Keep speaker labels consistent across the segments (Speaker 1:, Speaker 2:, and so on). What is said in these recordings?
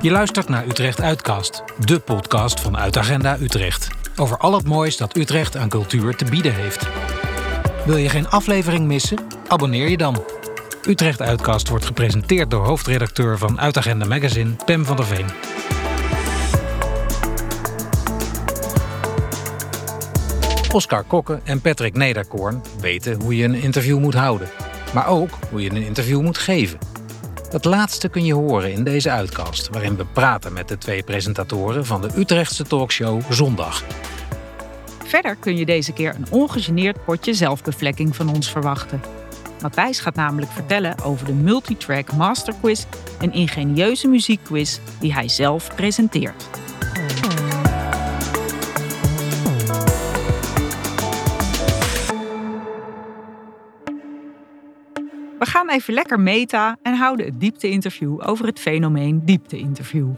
Speaker 1: Je luistert naar Utrecht Uitcast, de podcast van Uitagenda Utrecht. Over al het moois dat Utrecht aan cultuur te bieden heeft. Wil je geen aflevering missen? Abonneer je dan. Utrecht Uitcast wordt gepresenteerd door hoofdredacteur van Uitagenda Magazine, Pem van der Veen. Oscar Kokke en Patrick Nederkoorn weten hoe je een interview moet houden. Maar ook hoe je een interview moet geven. Dat laatste kun je horen in deze uitkast, waarin we praten met de twee presentatoren van de Utrechtse talkshow Zondag.
Speaker 2: Verder kun je deze keer een ongegeneerd potje zelfbevlekking van ons verwachten. Matthijs gaat namelijk vertellen over de Multitrack Masterquiz, een ingenieuze muziekquiz die hij zelf presenteert. We gaan even lekker meta en houden het diepte-interview over het fenomeen diepte-interview.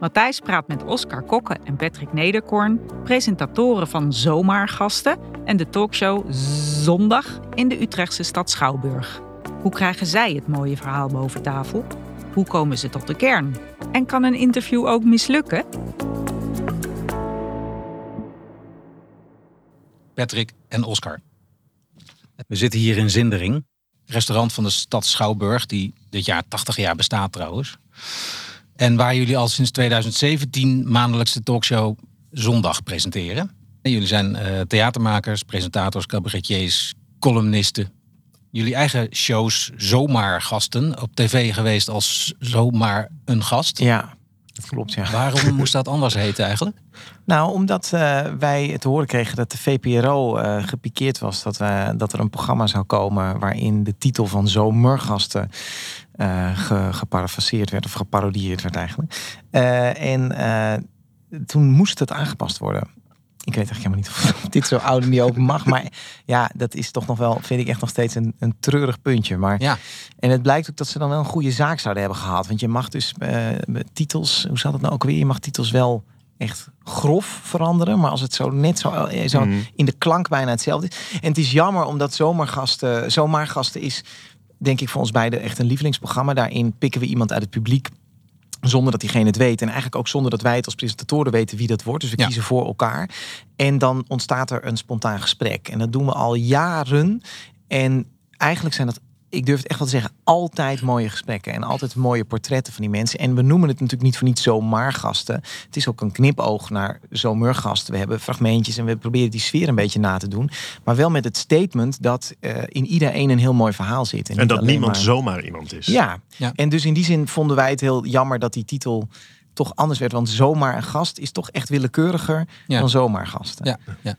Speaker 2: Matthijs praat met Oscar Kokke en Patrick Nederkorn, presentatoren van Zomaargasten en de talkshow Zondag in de Utrechtse stad Schouwburg. Hoe krijgen zij het mooie verhaal boven tafel? Hoe komen ze tot de kern? En kan een interview ook mislukken?
Speaker 1: Patrick en Oscar. We zitten hier in Zindering, restaurant van de stad Schouwburg, die dit jaar 80 jaar bestaat trouwens. En waar jullie al sinds 2017 maandelijks de talkshow Zondag presenteren. En jullie zijn eh, theatermakers, presentators, cabaretiers, columnisten. Jullie eigen shows Zomaar Gasten op tv geweest als Zomaar een Gast.
Speaker 3: Ja, dat klopt, ja.
Speaker 1: Waarom moest dat anders heten eigenlijk?
Speaker 3: Nou, omdat uh, wij te horen kregen dat de VPRO uh, gepikeerd was dat, we, dat er een programma zou komen waarin de titel van Zomergasten uh, ge, geparafraseerd werd of geparodieerd werd eigenlijk. en toen moest het aangepast worden. Ik weet eigenlijk helemaal niet of dit zo oud niet open mag. Maar ja, dat is toch nog wel, vind ik echt nog steeds een, een treurig puntje. Maar,
Speaker 1: Ja.
Speaker 3: En het blijkt ook dat ze dan wel een goede zaak zouden hebben gehad. Want je mag dus titels, hoe zat het nou ook weer? Je mag titels wel echt grof veranderen. Maar als het zo net zo, zo
Speaker 4: Mm.
Speaker 3: in de klank bijna hetzelfde is. En het is jammer omdat zomergasten, zomaargasten is denk ik voor ons beiden echt een lievelingsprogramma. Daarin pikken we iemand uit het publiek zonder dat diegene het weet. En eigenlijk ook zonder dat wij het als presentatoren weten wie dat wordt. Dus we
Speaker 1: Ja.
Speaker 3: kiezen voor elkaar. En dan ontstaat er een spontaan gesprek. En dat doen we al jaren. En eigenlijk zijn dat, ik durf het echt wel te zeggen, altijd mooie gesprekken. En altijd mooie portretten van die mensen. En we noemen het natuurlijk niet voor niet zomaar gasten. Het is ook een knipoog naar zomergasten. We hebben fragmentjes en we proberen die sfeer een beetje na te doen. Maar wel met het statement dat eh, in iedereen een heel mooi verhaal zit.
Speaker 4: En
Speaker 3: niet
Speaker 4: dat niemand
Speaker 3: maar-
Speaker 4: zomaar iemand is.
Speaker 3: ja.
Speaker 1: Ja.
Speaker 3: en dus in die zin vonden wij het heel jammer dat die titel toch anders werd. Want zomaar een gast is toch echt willekeuriger
Speaker 1: Ja.
Speaker 3: dan zomaar gasten.
Speaker 1: Ja, ja.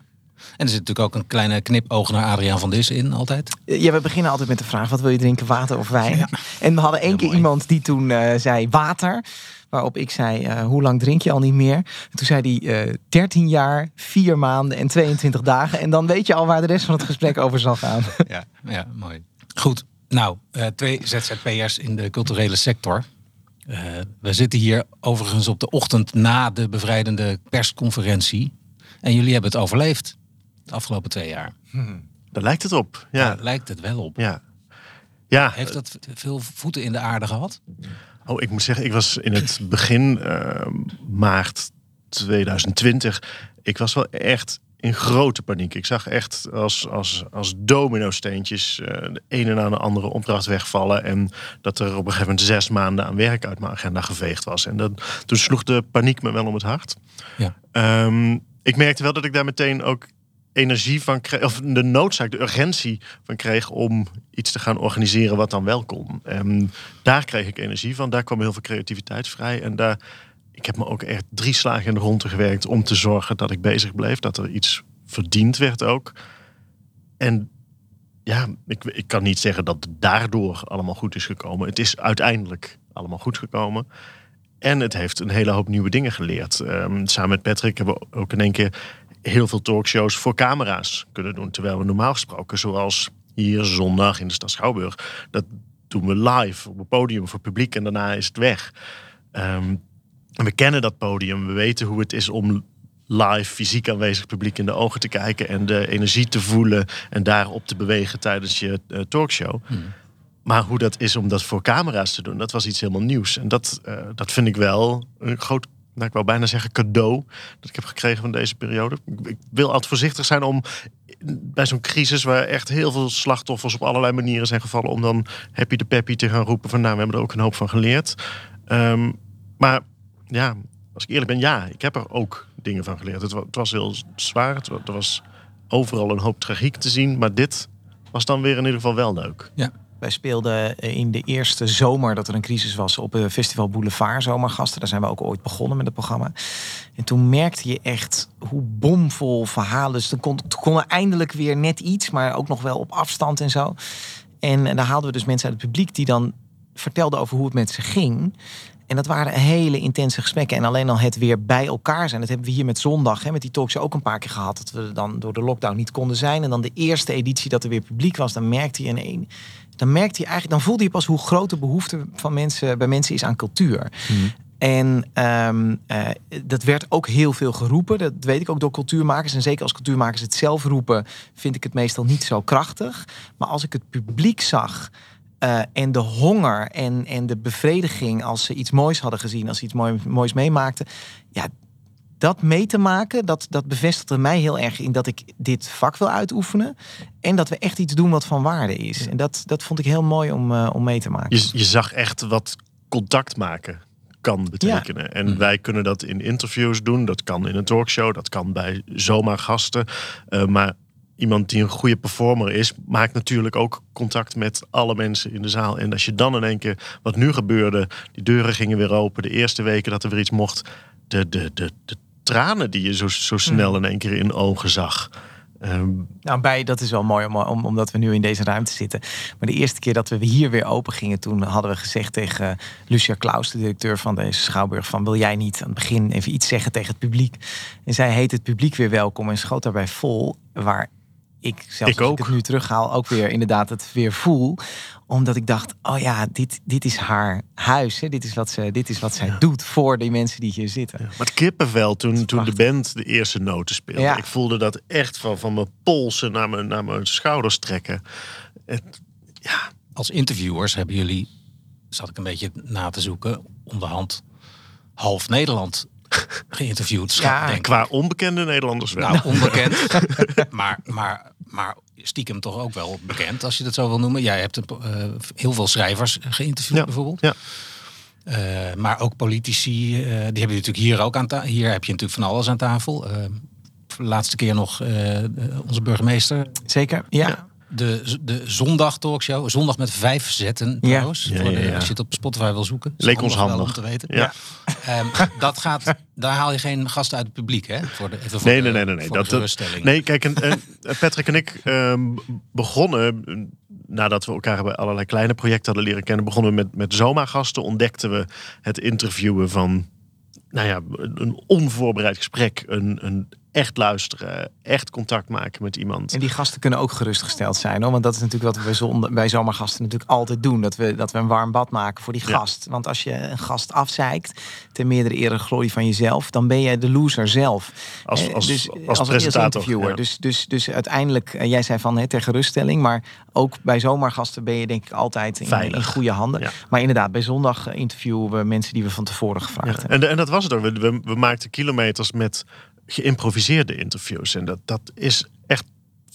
Speaker 1: En er zit natuurlijk ook een kleine knipoog naar Adriaan van Dis in, altijd.
Speaker 3: Ja, we beginnen altijd met de vraag: wat wil je drinken, water of wijn? En we hadden één
Speaker 1: Ja,
Speaker 3: keer
Speaker 1: mooi.
Speaker 3: iemand die toen eh, zei water. Waarop ik zei: eh, Hoe lang drink je al niet meer? En toen zei hij: eh 13 jaar, 4 maanden en 22 dagen. En dan weet je al waar de rest van het gesprek over zal gaan.
Speaker 1: Ja, ja mooi. Goed, nou, eh, twee ZZP'ers in de culturele sector. Eh, we zitten hier overigens op de ochtend na de bevrijdende persconferentie. En jullie hebben het overleefd de afgelopen twee jaar.
Speaker 4: Daar lijkt het op. Ja.
Speaker 1: Daar lijkt het wel op.
Speaker 4: ja. Ja,
Speaker 1: Heeft dat veel voeten in de aarde gehad?
Speaker 4: Oh, ik moet zeggen, ik was in het begin eh, maart 2020. Ik was wel echt in grote paniek. Ik zag echt als, als, als domino-steentjes eh, de ene na de andere opdracht wegvallen. En dat er op een gegeven moment zes maanden aan werk uit mijn agenda geveegd was. En dat, toen sloeg de paniek me wel om het hart.
Speaker 1: Ja.
Speaker 4: Ehm, ik merkte wel dat ik daar meteen ook energie van kreeg, of de noodzaak, de urgentie van kreeg om iets te gaan organiseren wat dan wel kon. En daar kreeg ik energie van, daar kwam heel veel creativiteit vrij. En daar, ik heb me ook echt drie slagen in de ronde gewerkt om te zorgen dat ik bezig bleef, dat er iets verdiend werd ook. En ja, ik, ik kan niet zeggen dat het daardoor allemaal goed is gekomen. Het is uiteindelijk allemaal goed gekomen. En het heeft een hele hoop nieuwe dingen geleerd. Ehm, samen met Patrick hebben we ook in één keer heel veel talkshows voor camera's kunnen doen. Terwijl we normaal gesproken, zoals hier zondag in de stad Schouwburg, dat doen we live op het podium voor publiek en daarna is het weg. Ehm, we kennen dat podium, we weten hoe het is om live fysiek aanwezig publiek in de ogen te kijken en de energie te voelen en daarop te bewegen tijdens je eh, talkshow. Maar hoe dat is om dat voor camera's te doen, dat was iets helemaal nieuws. En dat, uh, dat vind ik wel een groot, nou, ik wil bijna zeggen cadeau, dat ik heb gekregen van deze periode. Ik, wil altijd voorzichtig zijn om bij zo'n crisis waar echt heel veel slachtoffers op allerlei manieren zijn gevallen, om dan happy de peppy te gaan roepen van nou, we hebben er ook een hoop van geleerd. Um, maar ja, als ik eerlijk ben, ja, ik heb er ook dingen van geleerd. Het, het was heel zwaar, het, er was overal een hoop tragiek te zien, maar dit was dan weer in ieder geval wel leuk.
Speaker 3: Ja. Wij speelden in de eerste zomer dat er een crisis was op het Festival Boulevard Zomergasten. Daar zijn we ook ooit begonnen met het programma. En toen merkte je echt hoe bomvol verhalen. Dus toen kon, toen kon eindelijk weer net iets, maar ook nog wel op afstand en zo. En, daar haalden we dus mensen uit het publiek die dan vertelden over hoe het met ze ging. En dat waren hele intense gesprekken. En alleen al het weer bij elkaar zijn. Dat hebben we hier met zondag, hè, met die talkshow ook een paar keer gehad. Dat we dan door de lockdown niet konden zijn. En dan de eerste editie dat er weer publiek was. Dan merkte je een, dan merkte je eigenlijk, dan voelde je pas hoe groot de behoefte van mensen bij mensen is aan cultuur. Hmm. En um, uh, dat werd ook heel veel geroepen. Dat weet ik ook door cultuurmakers. En zeker als cultuurmakers het zelf roepen, vind ik het meestal niet zo krachtig. Maar als ik het publiek zag uh, en de honger en, en de bevrediging als ze iets moois hadden gezien, als ze iets mooi, moois meemaakten. Ja, dat mee te maken, dat, dat bevestigde mij heel erg in dat ik dit vak wil uitoefenen. En dat we echt iets doen wat van waarde is. En dat, dat vond ik heel mooi om, uh, om mee te maken.
Speaker 4: Je, je zag echt wat contact maken kan betekenen. Ja. En mm. wij kunnen dat in interviews doen. Dat kan in een talkshow. Dat kan bij zomaar gasten. Uh, maar iemand die een goede performer is, maakt natuurlijk ook contact met alle mensen in de zaal. En als je dan in één keer, wat nu gebeurde, die deuren gingen weer open, de eerste weken dat er weer iets mocht, de, de, de, de tranen die je zo, zo snel in één keer in ogen zag.
Speaker 3: Um, nou, bij, dat is wel mooi om, om, omdat we nu in deze ruimte zitten. Maar de eerste keer dat we hier weer open gingen, toen hadden we gezegd tegen Lucia Klaus, de directeur van deze schouwburg, van wil jij niet aan het begin even iets zeggen tegen het publiek? En zij heet het publiek weer welkom en schoot daarbij vol, waar ik zelfs ik als ik het nu terughaal ook weer inderdaad het weer voel omdat ik dacht, oh ja, dit, dit is haar huis. Hè? Dit, is wat ze, dit is wat zij doet voor de mensen die hier zitten. Ja,
Speaker 4: maar het kippenvel toen, toen de band de eerste noten speelde. Ja. Ik voelde dat echt van, van mijn polsen naar mijn, naar mijn schouders trekken. Het,
Speaker 1: ja. Als interviewers hebben jullie, zat ik een beetje na te zoeken, onderhand half Nederland geïnterviewd.
Speaker 4: Ja, denk qua onbekende Nederlanders wel.
Speaker 1: Nou, onbekend. maar, maar, maar stiekem toch ook wel bekend, als je dat zo wil noemen. Jij hebt uh, heel veel schrijvers geïnterviewd bijvoorbeeld. Ja. Uh, maar ook politici, uh, die hebben je natuurlijk hier ook aan tafel. Hier heb je natuurlijk van alles aan tafel. laatste keer nog onze burgemeester.
Speaker 3: Zeker, ja
Speaker 1: de, de zondag talkshow. Zondag met vijf zetten trouwens. Ja. Ja, ja, als je het op Spotify wil zoeken.
Speaker 4: Leek ons handig.
Speaker 1: Om te weten. Ja. Um, dat gaat, daar haal je geen gasten uit het publiek, hè? Voor de, even voor
Speaker 4: nee, nee, nee, nee, nee. Dat, nee, kijk, en, en Patrick en ik um, begonnen nadat we elkaar bij allerlei kleine projecten hadden leren kennen, begonnen we met, met zomaargasten. Ontdekten we het interviewen van nou ja, een onvoorbereid gesprek, een, een echt luisteren, echt contact maken met iemand.
Speaker 3: En die gasten kunnen ook gerustgesteld zijn, hoor. want dat is natuurlijk wat we zonder, bij zomergasten natuurlijk altijd doen. Dat we, dat we een warm bad maken voor die gast. Want als je een gast afzeikt, ten meerdere ere glorie van jezelf, dan ben jij de loser zelf.
Speaker 4: Als, eh, als, dus, als, als presentator.
Speaker 3: interviewer. Dus, dus, dus uiteindelijk, eh, jij zei van hè, ter geruststelling, maar ook bij zomergasten ben je denk ik altijd in, in goede handen. Maar inderdaad, bij zondag interviewen we mensen die we van tevoren gevraagd hebben.
Speaker 4: En, en dat was het ook. We, we, we maakten kilometers met geïmproviseerde interviews. En dat, dat is echt,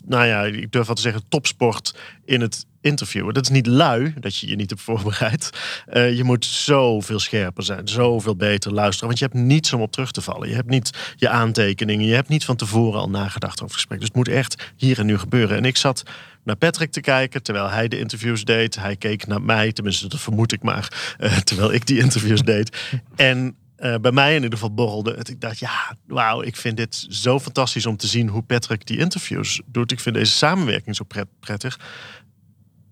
Speaker 4: nou ja, ik durf wel te zeggen, topsport in het interviewen. Dat is niet lui dat je je niet hebt voorbereid. Uh, je moet zoveel scherper zijn, zoveel beter luisteren. Want je hebt niets om op terug te vallen. Je hebt niet je aantekeningen, je hebt niet van tevoren al nagedacht over het gesprek. Dus het moet echt hier en nu gebeuren. En ik zat naar Patrick te kijken terwijl hij de interviews deed. Hij keek naar mij, tenminste dat vermoed ik maar, uh, terwijl ik die interviews deed. En uh, bij mij in ieder geval borrelde het. Ik dacht, ja, wauw, ik vind dit zo fantastisch om te zien hoe Patrick die interviews doet. Ik vind deze samenwerking zo pret prettig.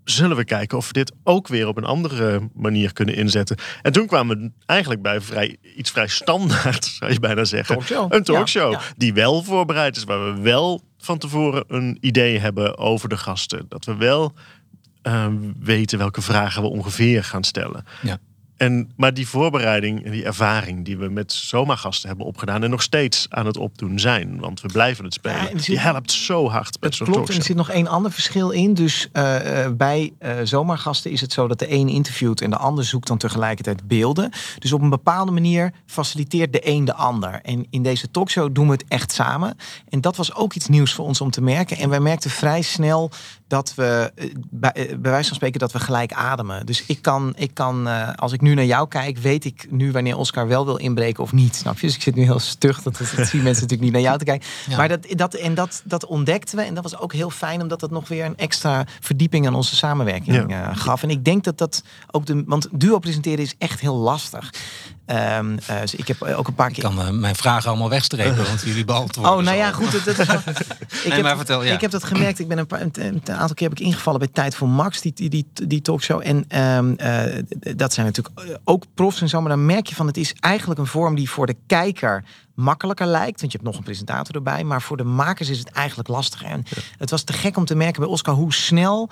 Speaker 4: Zullen we kijken of we dit ook weer op een andere manier kunnen inzetten? En toen kwamen we eigenlijk bij vrij, iets vrij standaard, zou je bijna zeggen.
Speaker 3: Talkshow.
Speaker 4: Een talkshow die wel voorbereid is, waar we wel van tevoren een idee hebben over de gasten. Dat we wel uh, weten welke vragen we ongeveer gaan stellen.
Speaker 1: Ja.
Speaker 4: En, maar die voorbereiding en die ervaring die we met zomergasten hebben opgedaan en nog steeds aan het opdoen zijn, want we blijven het spelen,
Speaker 3: Ja,
Speaker 4: die helpt zo hard met zo'n
Speaker 3: klopt. En er zit nog één ander verschil in. Dus eh, eh, bij eh, zomergasten is het zo dat de een interviewt en de ander zoekt dan tegelijkertijd beelden. Dus op een bepaalde manier faciliteert de een de ander. En in deze talkshow doen we het echt samen. En dat was ook iets nieuws voor ons om te merken. En wij merkten vrij snel dat we, eh, bij, eh, bij wijze van spreken, dat we gelijk ademen. Dus ik kan, ik kan eh, als ik nu naar jou kijk, weet ik nu wanneer Oscar wel wil inbreken of niet. Snap je? Dus ik zit nu heel stug. Dat, dat zien mensen natuurlijk niet naar jou te kijken.
Speaker 1: Ja.
Speaker 3: Maar dat, dat, en dat, dat ontdekten we. En dat was ook heel fijn, omdat het nog weer een extra verdieping aan onze samenwerking
Speaker 4: Ja.
Speaker 3: gaf. En ik denk dat dat ook de. Want duo presenteren is echt heel lastig. Ehm, eh, dus ik heb ook een paar
Speaker 1: Ik
Speaker 3: keer.
Speaker 1: kan eh, mijn vragen allemaal wegstrepen, want jullie beantwoorden
Speaker 3: Oh, nou ja, goed. Dat, dat is wel- ik,
Speaker 1: Nee,
Speaker 3: heb,
Speaker 1: maar vertel, ja.
Speaker 3: ik heb dat gemerkt. Ik ben een, paar, een, een aantal keer heb ik ingevallen bij Tijd voor Max, die, die, die, die talkshow. En ehm, eh, dat zijn natuurlijk eh, ook profs en zo. Maar dan merk je van, het is eigenlijk een vorm die voor de kijker makkelijker lijkt. Want je hebt nog een presentator erbij. Maar voor de makers is het eigenlijk lastiger. En het was te gek om te merken bij Oscar hoe snel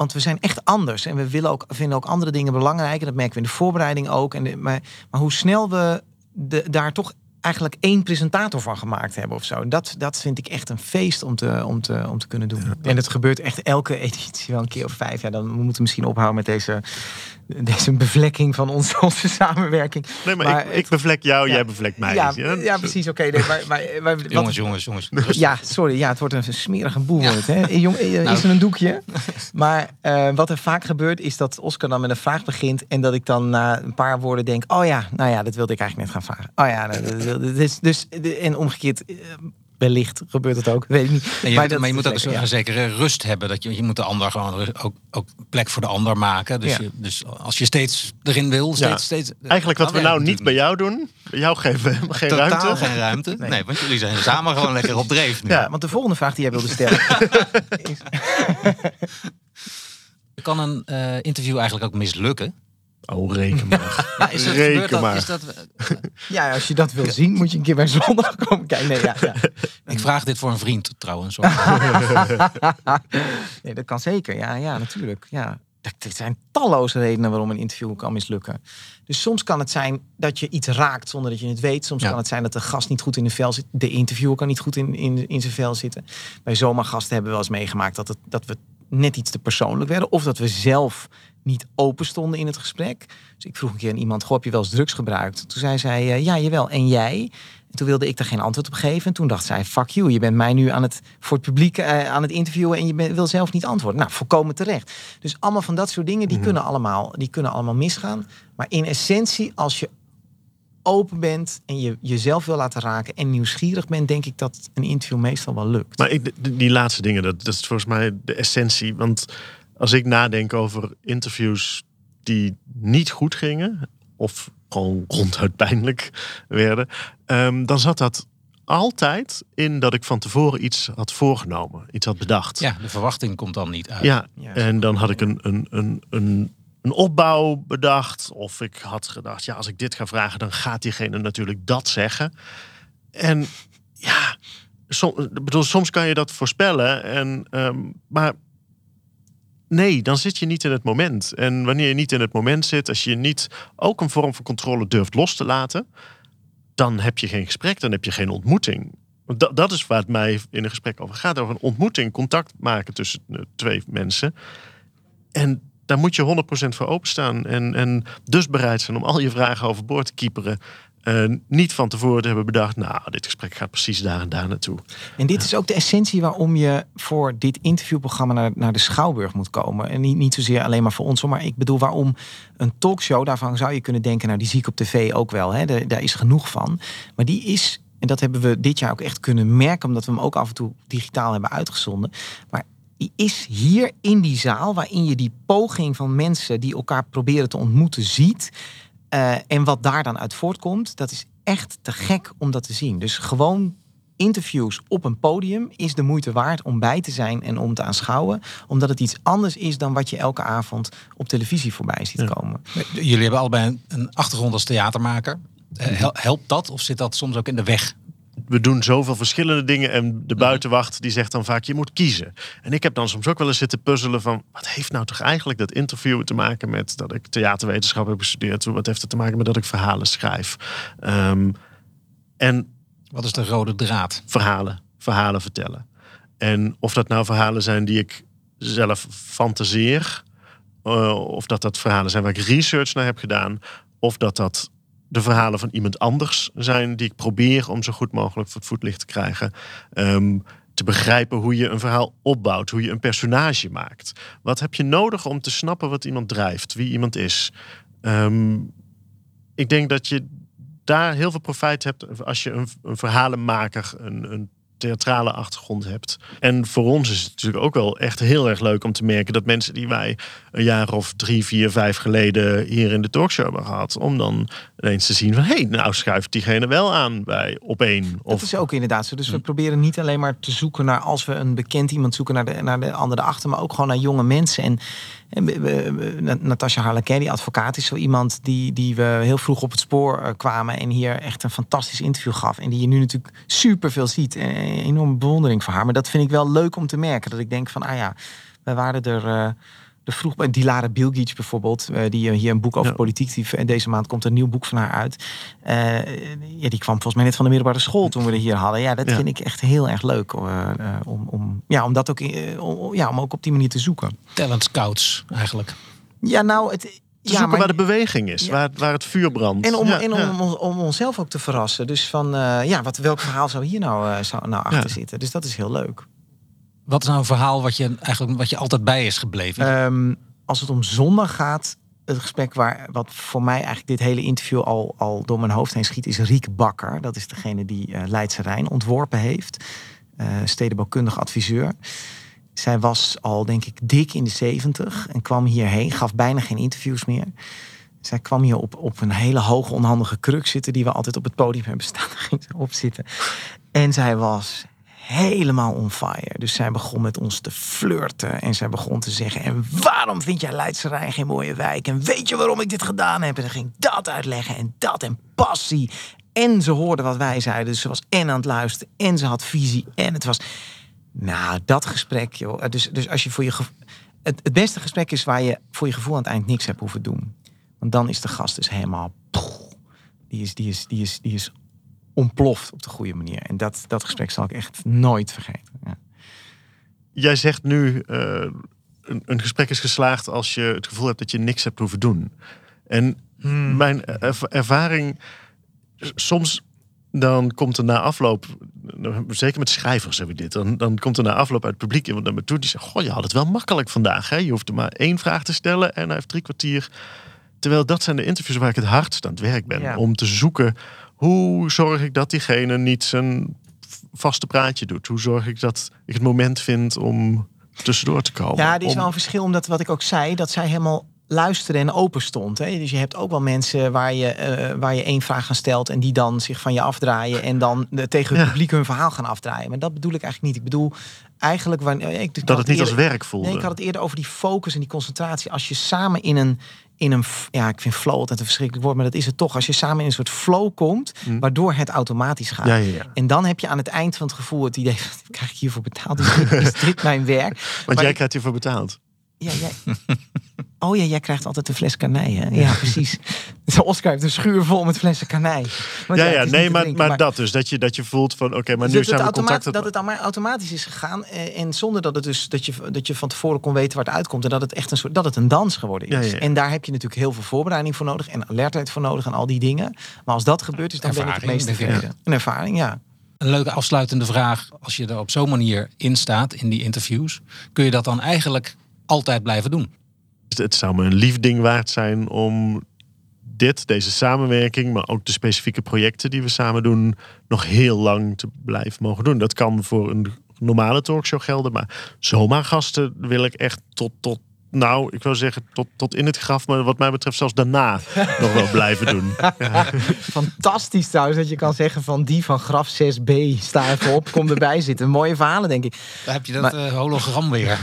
Speaker 3: want we zijn echt anders en we willen ook, vinden ook andere dingen belangrijk. En dat merken we in de voorbereiding ook. En de, maar, maar hoe snel we de, daar toch eigenlijk één presentator van gemaakt hebben of zo. Dat, dat vind ik echt een feest om te, om te, om te kunnen doen. En het gebeurt echt elke editie wel een keer of vijf. Ja, dan we moeten misschien ophouden met deze, deze bevlekking van onze, onze samenwerking.
Speaker 4: Nee, maar,
Speaker 3: Maar
Speaker 4: ik,
Speaker 3: het-
Speaker 4: ik bevlek jou,
Speaker 3: Ja.
Speaker 4: jij bevlekt mij.
Speaker 3: ja, ja, precies. Oké, nee, maar, maar, maar wat-
Speaker 1: Jongens, jongens, jongens. rustig.
Speaker 3: ja, sorry. Ja, het wordt een smerige boel. het, Hè? Eh, Jong, eh,
Speaker 1: Nou.
Speaker 3: Is er een doekje? Maar eh, wat er vaak gebeurt is dat Oscar dan met een vraag begint. En dat ik dan na een paar woorden denk. Oh ja, nou ja, dat wilde ik eigenlijk net gaan vragen. Oh ja, nou, dat wilde- dus, dus, de- en omgekeerd. Wellicht gebeurt het ook, weet ik niet.
Speaker 1: En je,
Speaker 3: Maar
Speaker 1: moet,
Speaker 3: dat
Speaker 1: maar je moet ook een,
Speaker 3: lekker,
Speaker 1: een zekere rust hebben. Dat je, je moet de ander gewoon ook, ook plek voor de ander maken. Dus,
Speaker 3: Ja.
Speaker 1: je, dus als je steeds erin wil, steeds...
Speaker 4: Ja.
Speaker 1: steeds
Speaker 4: Eigenlijk wat we
Speaker 1: dat
Speaker 4: nou niet bij jou doen, bij jou geven we geen
Speaker 1: Totaal
Speaker 4: ruimte.
Speaker 1: geen ruimte. Nee.
Speaker 3: Nee.
Speaker 1: want jullie zijn samen gewoon lekker op dreef nu.
Speaker 3: Ja, want de volgende vraag die jij wilde stellen. is,
Speaker 1: Kan een eh, interview eigenlijk ook mislukken?
Speaker 4: Oh, reken maar.
Speaker 1: Ja, is dat,
Speaker 4: Reken
Speaker 1: dat,
Speaker 4: maar.
Speaker 1: is dat,
Speaker 3: ja, als je dat wil zien, moet je een keer bij zondag komen kijken. Nee, ja, ja.
Speaker 1: ik vraag dit voor een vriend trouwens.
Speaker 3: nee, dat kan zeker. Ja, ja natuurlijk. Ja. Er er zijn talloze redenen waarom een interview kan mislukken. Dus soms kan het zijn dat je iets raakt zonder dat je het weet. Soms
Speaker 1: Ja.
Speaker 3: kan het zijn dat de gast niet goed in de vel zit. De interviewer kan niet goed in, in, in zijn vel zitten. Bij zomergasten hebben we wel eens meegemaakt dat, het, dat we net iets te persoonlijk werden. Of dat we zelf niet open stonden in het gesprek. Dus ik vroeg een keer aan iemand, goh, heb je wel eens drugs gebruikt? Toen zei zij, eh, ja, jawel. En jij? En toen wilde ik daar geen antwoord op geven. En toen dacht zij, fuck you, je bent mij nu aan het, voor het publiek eh, aan het interviewen... en je wil zelf niet antwoorden. Nou, volkomen terecht. Dus allemaal van dat soort dingen, die, kunnen, allemaal, die kunnen allemaal misgaan. Maar in essentie, als je open bent en je jezelf wil laten raken... en nieuwsgierig bent, denk ik dat een interview meestal wel lukt.
Speaker 4: Maar ik, die- laatste dingen, dat, dat is volgens mij de essentie. Want als ik nadenk over interviews die niet goed gingen, of gewoon ronduit pijnlijk werden, ehm, dan zat dat altijd in dat ik van tevoren iets had voorgenomen, iets had bedacht.
Speaker 1: Ja, de verwachting komt dan niet uit.
Speaker 4: Ja,
Speaker 3: Ja,
Speaker 4: en dan had ik een, een, een, een, een opbouw bedacht. Of ik had gedacht, ja, als ik dit ga vragen, dan gaat diegene natuurlijk dat zeggen. En ja, soms kan je dat voorspellen. En, ehm, maar nee, dan zit je niet in het moment. En wanneer je niet in het moment zit, als je niet ook een vorm van controle durft los te laten, dan heb je geen gesprek, dan heb je geen ontmoeting. Dat, dat is waar het mij in een gesprek over gaat. Over een ontmoeting, contact maken tussen eh, twee mensen. En daar moet je 100% voor openstaan. En, en dus bereid zijn om al je vragen overboord te kieperen. Eh, niet van tevoren te hebben bedacht, nou, dit gesprek gaat precies daar en daar naartoe.
Speaker 3: En dit is ook de essentie waarom je voor dit interviewprogramma naar, naar de Schouwburg moet komen. En niet, niet zozeer alleen maar voor ons, maar ik bedoel waarom een talkshow, daarvan zou je kunnen denken, nou die zie ik op tv ook wel, hè, daar, daar is genoeg van. Maar die is, en dat hebben we dit jaar ook echt kunnen merken, omdat we hem ook af en toe digitaal hebben uitgezonden. Maar die is hier in die zaal, waarin je die poging van mensen die elkaar proberen te ontmoeten ziet. Eh, en wat daar dan uit voortkomt, dat is echt te gek om dat te zien. Dus gewoon interviews op een podium is de moeite waard om bij te zijn en om te aanschouwen. Omdat het iets anders is dan wat je elke avond op televisie voorbij ziet komen.
Speaker 1: Jullie hebben allebei een, achtergrond als theatermaker. Eh, hel- helpt dat of zit dat soms ook in de weg
Speaker 4: we doen zoveel verschillende dingen. En de buitenwacht die zegt dan vaak, je moet kiezen. En ik heb dan soms ook wel eens zitten puzzelen van... wat heeft nou toch eigenlijk dat interview te maken met... dat ik theaterwetenschap heb gestudeerd? Wat heeft het te maken met dat ik verhalen schrijf? Ehm, en
Speaker 1: Wat is de rode draad?
Speaker 4: verhalen, verhalen vertellen. En of dat nou verhalen zijn die ik zelf fantaseer, eh, of dat dat verhalen zijn waar ik research naar heb gedaan, of dat dat de verhalen van iemand anders zijn die ik probeer om zo goed mogelijk voor het voetlicht te krijgen. Ehm, te begrijpen hoe je een verhaal opbouwt, hoe je een personage maakt. Wat heb je nodig om te snappen wat iemand drijft, wie iemand is? Ehm, ik denk dat je daar heel veel profijt hebt als je een, een verhalenmaker, een, een theatrale achtergrond hebt. En voor ons is het natuurlijk ook wel echt heel erg leuk om te merken dat mensen die wij een jaar of drie, vier, vijf geleden hier in de talkshow hebben gehad, om dan ineens te zien van hé, hey, nou schuift diegene wel aan bij op één.
Speaker 3: Dat
Speaker 4: Of
Speaker 3: is ook inderdaad zo. Dus we
Speaker 1: Hm.
Speaker 3: proberen niet alleen maar te zoeken naar als we een bekend iemand zoeken naar de, naar de andere achter, maar ook gewoon naar jonge mensen. En, Natasja Harlequin, die advocaat, is zo iemand die, die we heel vroeg op het spoor eh, kwamen en hier echt een fantastisch interview gaf. En die je nu natuurlijk super veel ziet. En een enorme bewondering voor haar. Maar dat vind ik wel leuk om te merken. Dat ik denk van, ah ja, we waren er. Vroeg bij Dilara Bilgic bijvoorbeeld, eh, die eh, hier een boek over
Speaker 4: Ja.
Speaker 3: politiek. Die, en deze maand komt een nieuw boek van haar uit. Eh, ja, die kwam volgens mij net van de middelbare school toen we er hier hadden. Ja, dat
Speaker 4: Ja.
Speaker 3: vind ik echt heel erg leuk. eh, eh, om, om, ja, om dat ook, om, ja, om ook op die manier te zoeken.
Speaker 1: Talent scouts eigenlijk.
Speaker 3: Ja, nou, het.
Speaker 4: te
Speaker 3: ja,
Speaker 4: zoeken
Speaker 3: maar-
Speaker 4: waar de beweging is,
Speaker 3: Ja.
Speaker 4: waar, waar het vuur brandt.
Speaker 3: en om,
Speaker 4: Ja,
Speaker 3: en om,
Speaker 4: ja.
Speaker 3: om, om onszelf ook te verrassen. Dus van, eh, ja, wat, welk verhaal zou hier nou, eh, zou, nou achter
Speaker 4: Ja.
Speaker 3: zitten? Dus dat is heel leuk.
Speaker 1: Wat is nou een verhaal wat je eigenlijk wat je altijd bij is gebleven?
Speaker 3: Ehm, als het om zondag gaat, het gesprek waar wat voor mij eigenlijk dit hele interview al, al door mijn hoofd heen schiet, is Riek Bakker. Dat is degene die eh Leidse Rijn ontworpen heeft. eh stedenbouwkundig adviseur. Zij was al, denk ik, dik in de zeventig en kwam hierheen, gaf bijna geen interviews meer. Zij kwam hier op, op een hele hoge, onhandige kruk zitten, die we altijd op het podium hebben staan. Op zitten. En zij was helemaal on fire. Dus zij begon met ons te flirten. En zij begon te zeggen: En waarom vind jij Leidse Rijn geen mooie wijk? En weet je waarom ik dit gedaan heb? En dan ging dat uitleggen en dat en passie. En ze hoorde wat wij zeiden. Dus ze was en aan het luisteren. En ze had visie. En het was. Nou, dat gesprek, joh. Dus, dus als je voor je. Het, het beste gesprek is waar je voor je gevoel aan het eind niks hebt hoeven doen. Want dan is de gast dus helemaal. Die is, die is, die is, die is ontploft op de goede manier. En dat, dat gesprek zal ik echt nooit vergeten. Ja.
Speaker 4: Jij zegt nu, eh, een, een gesprek is geslaagd als je het gevoel hebt dat je niks hebt hoeven doen. En mijn erv- ervaring, soms dan komt er na afloop, zeker met schrijvers heb ik dit, dan, dan komt er na afloop uit het publiek iemand naar me toe die zegt, goh, je had het wel makkelijk vandaag. Hè? Je hoeft er maar één vraag te stellen en hij heeft drie kwartier. Terwijl dat zijn de interviews waar ik het hardst aan het werk ben.
Speaker 3: Ja.
Speaker 4: Om te zoeken, hoe zorg ik dat diegene niet zijn vaste praatje doet? Hoe zorg ik dat ik het moment vind om tussendoor te komen?
Speaker 3: Ja, er is wel een verschil omdat wat ik ook zei, dat zij helemaal luisteren en open stond. Hè? Dus je hebt ook wel mensen waar je, eh, waar je één vraag aan stelt en die dan zich van je afdraaien en dan de, tegen het
Speaker 4: Ja.
Speaker 3: publiek hun verhaal gaan afdraaien. Maar dat bedoel ik eigenlijk niet. Ik bedoel eigenlijk wanneer ik ik
Speaker 4: dat het niet als werk voelde.
Speaker 3: Nee, ik had het eerder over die focus en die concentratie. Als je samen in een, in een ja, ik vind flow altijd een verschrikkelijk woord, maar dat is het toch. Als je samen in een soort flow komt,
Speaker 4: Hm.
Speaker 3: waardoor het automatisch gaat.
Speaker 4: ja, ja, ja.
Speaker 3: En dan heb je aan het eind van het gevoel het idee, krijg ik hiervoor betaald? Is dit, is dit mijn werk?
Speaker 4: Want
Speaker 3: Maar
Speaker 4: jij
Speaker 3: ik-
Speaker 4: krijgt hiervoor betaald.
Speaker 3: Ja, jij... Oh ja, jij krijgt altijd een fles kanij, hè? Ja, precies. Dus Oscar heeft een schuur vol met flessen kanij. Want
Speaker 4: Ja, ja,
Speaker 3: is
Speaker 4: nee, maar,
Speaker 3: drinken,
Speaker 4: maar dat dus. Dat je, dat je voelt van, oké, maar nu
Speaker 3: dat,
Speaker 4: zijn
Speaker 3: het
Speaker 4: we contact.
Speaker 3: dat het allemaal automatisch is gegaan eh, en zonder dat het dus dat je dat je van tevoren kon weten waar het uitkomt en dat het echt een soort dat het een dans geworden is.
Speaker 4: Ja, ja, ja.
Speaker 3: En daar heb je natuurlijk heel veel voorbereiding voor nodig en alertheid voor nodig en al die dingen. Maar als dat gebeurt is dan ben ik het
Speaker 1: Ervaring,
Speaker 3: meest tevreden. Een ervaring, ja.
Speaker 1: Een leuke afsluitende vraag. Als je er op zo'n manier in staat in die interviews, kun je dat dan eigenlijk altijd blijven doen?
Speaker 4: Het zou me een lief ding waard zijn om dit, deze samenwerking, maar ook de specifieke projecten die we samen doen, nog heel lang te blijven mogen doen. Dat kan voor een normale talkshow gelden, maar zomaar gasten wil ik echt tot, tot nou, ik wil zeggen tot, tot in het graf, maar wat mij betreft zelfs daarna nog wel blijven doen.
Speaker 3: Fantastisch trouwens dat je kan zeggen van die van graf 6b, sta even op, kom erbij zitten. Mooie verhalen denk ik.
Speaker 1: Daar heb je dat
Speaker 3: Maar-
Speaker 1: eh, hologram weer.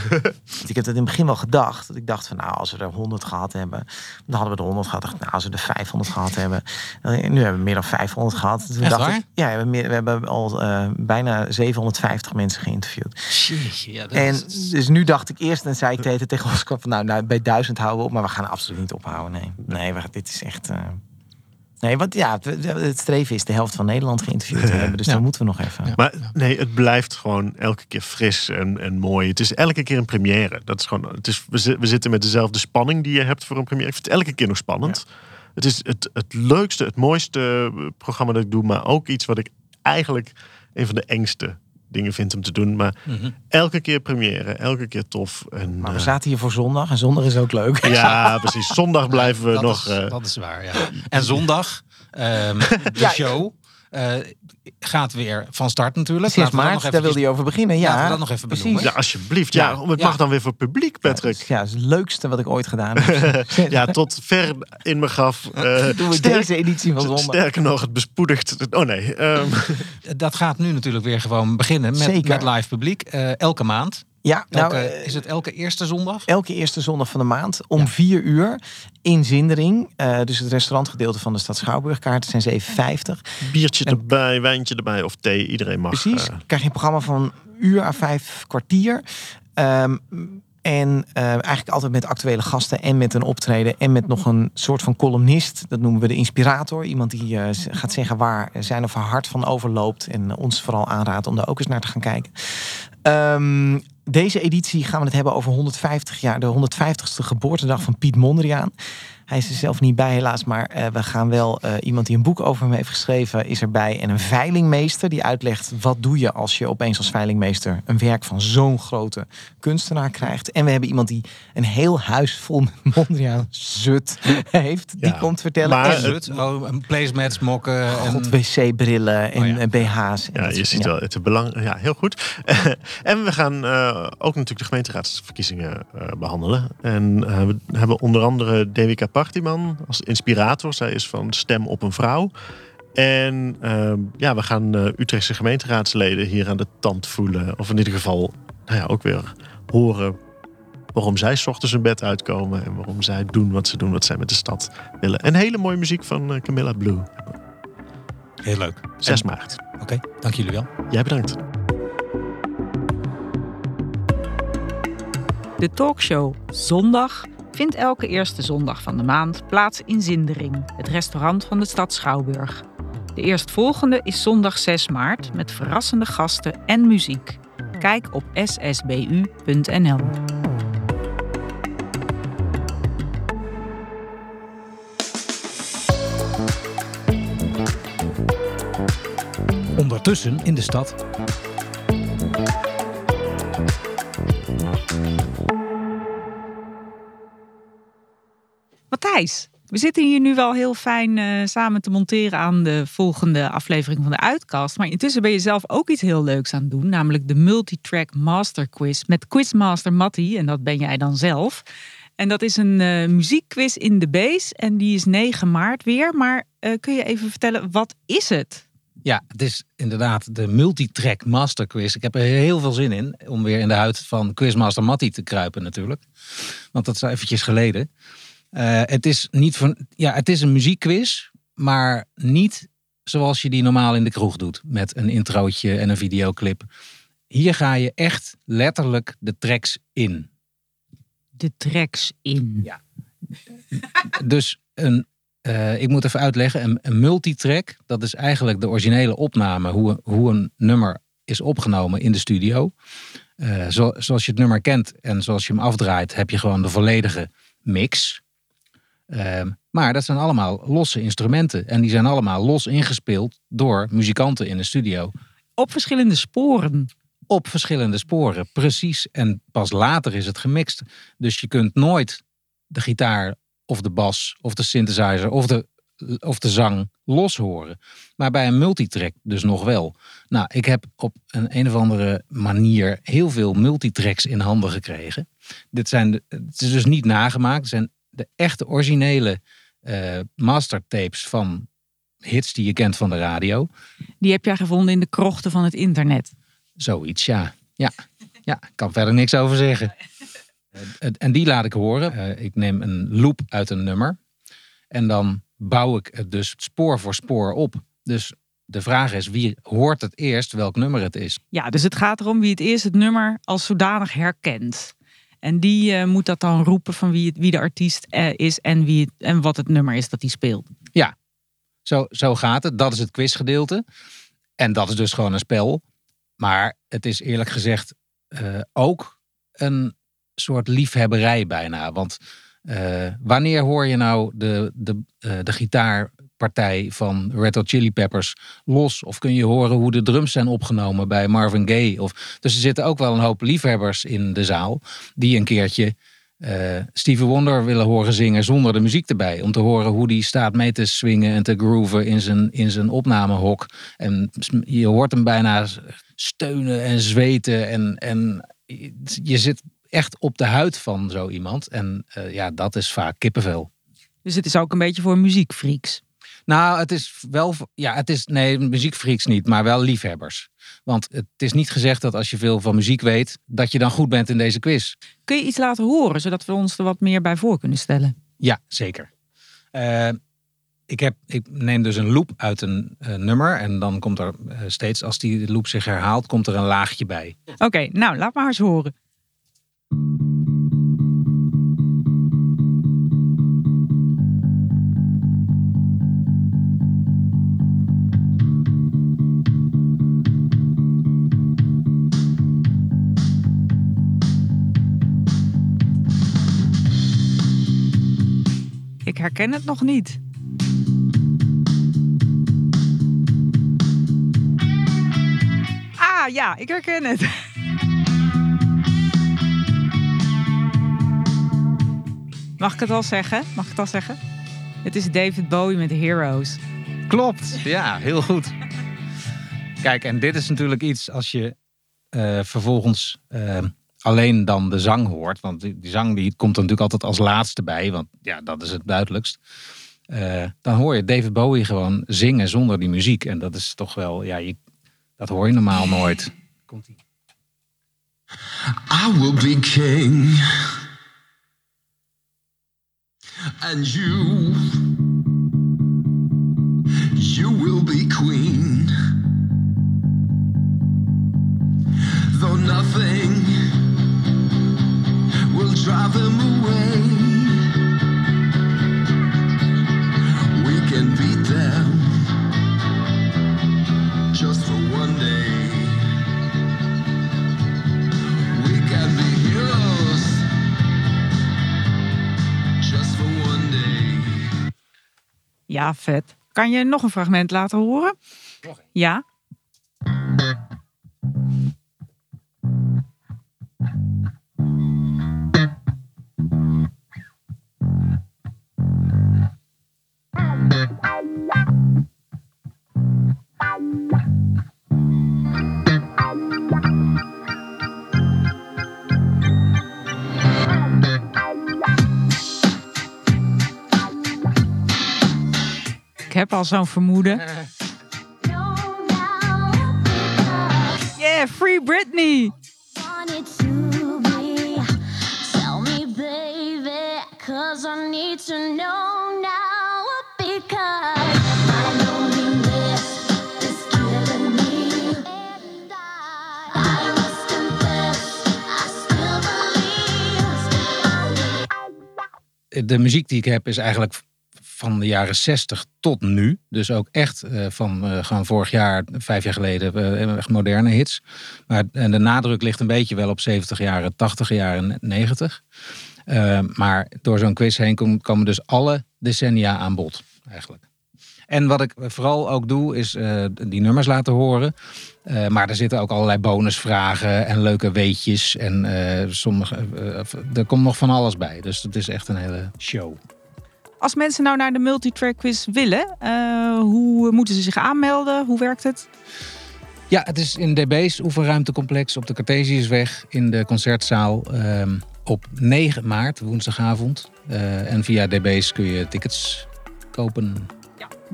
Speaker 3: Ik heb dat in het begin wel gedacht. Dat ik dacht van nou, als we er 100 gehad hebben, dan hadden we de 100 gehad. Dacht Nou, als we er 500 gehad hebben, dan, nu hebben we meer dan 500 gehad. Toen
Speaker 1: Echt
Speaker 3: dacht
Speaker 1: waar?
Speaker 3: Ik, ja, we hebben, meer- we hebben al eh, bijna 750 mensen geïnterviewd.
Speaker 1: Jeetje, ja, dat
Speaker 3: En
Speaker 1: is-
Speaker 3: dus nu dacht ik eerst en zei ik tegen, tegen Van nou, nou, bij 1000 houden we op, maar we gaan absoluut niet ophouden. Nee, nee, we, dit is echt. eh, Nee, want ja, het, streven is de helft van Nederland geïnterviewd te hebben. Dus
Speaker 1: Ja.
Speaker 3: dan moeten we nog even.
Speaker 1: Ja.
Speaker 4: Maar nee, het blijft gewoon elke keer fris en, en mooi. Het is elke keer een première. Dat is gewoon, het is, we, we zitten met dezelfde spanning die je hebt voor een première. Ik vind het elke keer nog spannend. Het is het, het leukste, het mooiste programma dat ik doe. Maar ook iets wat ik eigenlijk een van de engste dingen vind om te doen. Maar
Speaker 1: Mhm.
Speaker 4: elke keer première, elke keer tof. En,
Speaker 3: Maar we
Speaker 4: eh,
Speaker 3: zaten hier voor zondag en zondag is ook leuk.
Speaker 4: ja, precies. Zondag blijven we
Speaker 1: dat
Speaker 4: nog...
Speaker 1: Is,
Speaker 4: eh,
Speaker 1: dat is waar, ja. En zondag, ehm, de
Speaker 3: Ja.
Speaker 1: show eh, gaat weer van start natuurlijk.
Speaker 3: 6
Speaker 1: Laten we dat
Speaker 3: maart,
Speaker 1: nog
Speaker 3: daar wilde je over beginnen. Ja,
Speaker 1: Laten we dat nog even
Speaker 3: precies.
Speaker 1: benoemen.
Speaker 4: ja, alsjeblieft. Ja,
Speaker 1: Ja,
Speaker 4: het
Speaker 1: ja.
Speaker 4: mag dan weer voor publiek, Patrick.
Speaker 3: Ja, dat is het leukste wat ik ooit gedaan heb.
Speaker 4: Ja, tot ver in mijn graf. eh,
Speaker 3: Doen we
Speaker 4: sterk-
Speaker 3: deze editie van zondag.
Speaker 4: Sterker nog, het bespoedigt. Oh nee. ehm,
Speaker 1: Dat gaat nu natuurlijk weer gewoon beginnen met,
Speaker 3: Zeker.
Speaker 1: met live publiek. eh, elke maand.
Speaker 3: Ja, nou,
Speaker 1: Elke,
Speaker 3: eh,
Speaker 1: is het elke eerste zondag?
Speaker 3: elke eerste zondag van de maand om
Speaker 1: Ja.
Speaker 3: 4 uur in Zindering. Eh, dus het restaurantgedeelte van de stad Schouwburg. Kaarten zijn 7,50.
Speaker 4: biertje
Speaker 3: En-
Speaker 4: erbij, wijntje erbij of thee. Iedereen mag.
Speaker 3: Precies.
Speaker 4: eh,
Speaker 3: krijg je een programma van uur à vijf kwartier. Ehm, en eh, eigenlijk altijd met actuele gasten en met een optreden en met nog een soort van columnist. Dat noemen we de inspirator. Iemand die eh, gaat zeggen waar zijn of haar hart van overloopt. En ons vooral aanraadt om daar ook eens naar te gaan kijken. Ehm, deze editie gaan we het hebben over 150 jaar, de 150ste geboortedag van Piet Mondriaan. Hij is er zelf niet bij helaas, maar eh, we gaan wel eh, iemand die een boek over hem heeft geschreven is erbij. En een veilingmeester die uitlegt wat doe je als je opeens als veilingmeester een werk van zo'n grote kunstenaar krijgt. En we hebben iemand die een heel huis vol met Mondriaan zut heeft. Die
Speaker 4: Ja,
Speaker 3: komt vertellen.
Speaker 4: maar-
Speaker 3: en,
Speaker 1: Zut, oh, placemats, mokken. En,
Speaker 3: God, wc-brillen en
Speaker 1: Oh ja.
Speaker 3: BH's. En
Speaker 4: ja, je
Speaker 3: soort-
Speaker 4: ziet
Speaker 3: ja.
Speaker 4: wel, het is belang. Ja, heel goed. en we gaan eh, ook natuurlijk de gemeenteraadsverkiezingen eh, behandelen. En we hebben onder andere Devika Partiman als inspirator. Zij is van Stem op een Vrouw. En eh, ja, we gaan eh, Utrechtse gemeenteraadsleden hier aan de tand voelen. Of in ieder geval nou ja, ook weer horen waarom zij 's ochtends hun bed uitkomen. En waarom zij doen wat ze doen, wat zij met de stad willen. En hele mooie muziek van eh, Camilla Blue.
Speaker 1: Heel leuk.
Speaker 4: 6 maart.
Speaker 1: Oké, dank jullie wel.
Speaker 4: Jij bedankt.
Speaker 2: De talkshow Zondag vindt elke eerste zondag van de maand plaats in Zindering, het restaurant van de stad Schouwburg. De eerstvolgende is zondag 6 maart met verrassende gasten en muziek. Kijk op ssbu.nl.
Speaker 1: Ondertussen in de stad.
Speaker 2: We zitten hier nu wel heel fijn eh, samen te monteren aan de volgende aflevering van de Uitcast. Maar intussen ben je zelf ook iets heel leuks aan het doen, namelijk de Multitrack Master Quiz met Quizmaster Matty. En dat ben jij dan zelf. En dat is een eh, muziekquiz in de base en die is 9 maart weer. Maar eh, kun je even vertellen, wat is het?
Speaker 1: Ja, het is inderdaad de multitrack master quiz. Ik heb er heel veel zin in om weer in de huid van Quizmaster Matty te kruipen natuurlijk. Want dat is eventjes geleden. Eh, het, is niet van, ja, het is een muziekquiz, maar niet zoals je die normaal in de kroeg doet. Met een introotje en een videoclip. Hier ga je echt letterlijk de tracks in.
Speaker 2: De tracks in.
Speaker 1: Ja. Dus een, eh, ik moet even uitleggen, een, een multitrack, dat is eigenlijk de originele opname, hoe, hoe een nummer is opgenomen in de studio. Eh, zo, zoals je het nummer kent en zoals je hem afdraait, heb je gewoon de volledige mix. Ehm, maar dat zijn allemaal losse instrumenten en die zijn allemaal los ingespeeld door muzikanten in de studio.
Speaker 2: Op verschillende sporen.
Speaker 1: Op verschillende sporen, precies. En pas later is het gemixt. Dus je kunt nooit de gitaar of de bas of de synthesizer of de of de zang los horen. Maar bij een multitrack dus nog wel. Nou, ik heb op een een of andere manier heel veel multitracks in handen gekregen. Dit zijn het is dus niet nagemaakt. Het zijn de echte originele uh, mastertapes van hits die je kent van de radio.
Speaker 2: Die heb jij gevonden in de krochten van het internet.
Speaker 1: Zoiets, ja. Ja, ja ik kan verder niks over zeggen. Eh, en die laat ik horen. Eh, ik neem een loop uit een nummer. En dan bouw ik het dus spoor voor spoor op. Dus de vraag is, wie hoort het eerst welk nummer het is?
Speaker 2: Ja, dus het gaat erom wie het eerst het nummer als zodanig herkent. En die uh, moet dat dan roepen van wie, wie de artiest is en, wie en wat het nummer is dat hij speelt.
Speaker 1: Ja, zo, zo gaat het. Dat is het quizgedeelte. En dat is dus gewoon een spel. Maar het is eerlijk gezegd uh, ook een soort liefhebberij bijna. Want wanneer hoor je nou de, de, de gitaarpartij van Red Hot Chili Peppers los? Of kun je horen hoe de drums zijn opgenomen bij Marvin Gaye? Of, dus er zitten ook wel een hoop liefhebbers in de zaal die een keertje uh, Stevie Wonder willen horen zingen zonder de muziek erbij. Om te horen hoe die staat mee te swingen en te grooven in zijn, in zijn opnamehok. En je hoort hem bijna steunen en zweten. En, en je zit echt op de huid van zo iemand. En uh, ja, dat is vaak kippenvel.
Speaker 2: Dus het is ook een beetje voor muziekfreaks.
Speaker 1: Nou, het is wel, ja, het is, nee, muziekfreaks niet, maar wel liefhebbers. Want het is niet gezegd dat als je veel van muziek weet, dat je dan goed bent in deze quiz.
Speaker 2: Kun je iets laten horen, zodat we ons er wat meer bij voor kunnen stellen?
Speaker 1: Ja, zeker. Uh, ik, heb, ik neem dus een loop uit een uh, nummer en dan komt er uh, steeds, als die loop zich herhaalt, komt er een laagje bij.
Speaker 2: Oké, okay, nou, laat maar eens horen. Ik herken het nog niet. Ah ja, ik herken het. Mag ik het al zeggen? Mag ik het al zeggen? Het is David Bowie met Heroes.
Speaker 1: Klopt, ja, heel goed. Kijk, en dit is natuurlijk iets als je uh, vervolgens uh, alleen dan de zang hoort. Want die, die, zang die komt er natuurlijk altijd als laatste bij. Want ja, dat is het duidelijkst. Uh, dan hoor je David Bowie gewoon zingen zonder die muziek. En dat is toch wel, ja, je, dat hoor je normaal nooit. Komt-ie. I will be king. And you, you will be queen. Though nothing drive them away, we can beat them just for one day. We can be heroes.
Speaker 2: Ja, vet. Kan je nog een fragment laten horen?
Speaker 1: Nog
Speaker 2: Ja. Ik heb al zo'n vermoeden. Yeah, Free Britney! Cause I need to know now De muziek die ik heb is eigenlijk van de jaren 60 tot nu. Dus ook echt uh, van uh, gewoon vorig jaar, vijf jaar geleden, uh, echt moderne hits. Maar en de nadruk ligt een beetje wel op 70 jaren, 80 jaren, 90. maar door zo'n quiz heen komen dus alle decennia aan bod, eigenlijk. En wat ik vooral ook doe, is die nummers laten horen. maar er zitten ook allerlei bonusvragen en leuke weetjes. En sommige, er komt nog van alles bij. Dus het is echt een hele show. Als mensen nou naar de multitrack quiz willen, hoe moeten ze zich aanmelden? Hoe werkt het?
Speaker 1: Ja, het is in DB's oefenruimtecomplex op de Cartesiusweg in de concertzaal uh, op 9 maart, woensdagavond. En via DB's kun je tickets kopen.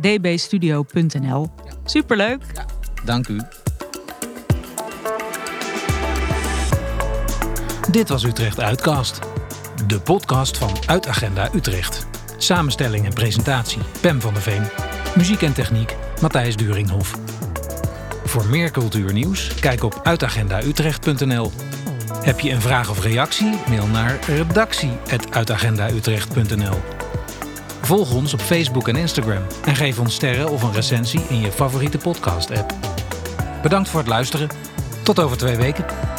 Speaker 2: Dbstudio.nl. Superleuk. Ja,
Speaker 1: dank u. Dit was Utrecht Uitcast. De podcast van Uitagenda Utrecht. Samenstelling en presentatie Pem van der Veen. Muziek en techniek Matthijs Duringhof. Voor meer cultuurnieuws kijk op uitagendautrecht.nl. Heb je een vraag of reactie? Mail naar redactie.uitagendautrecht.nl. Volg ons op Facebook en Instagram en geef ons sterren of een recensie in je favoriete podcast-app. Bedankt voor het luisteren. Tot over twee weken.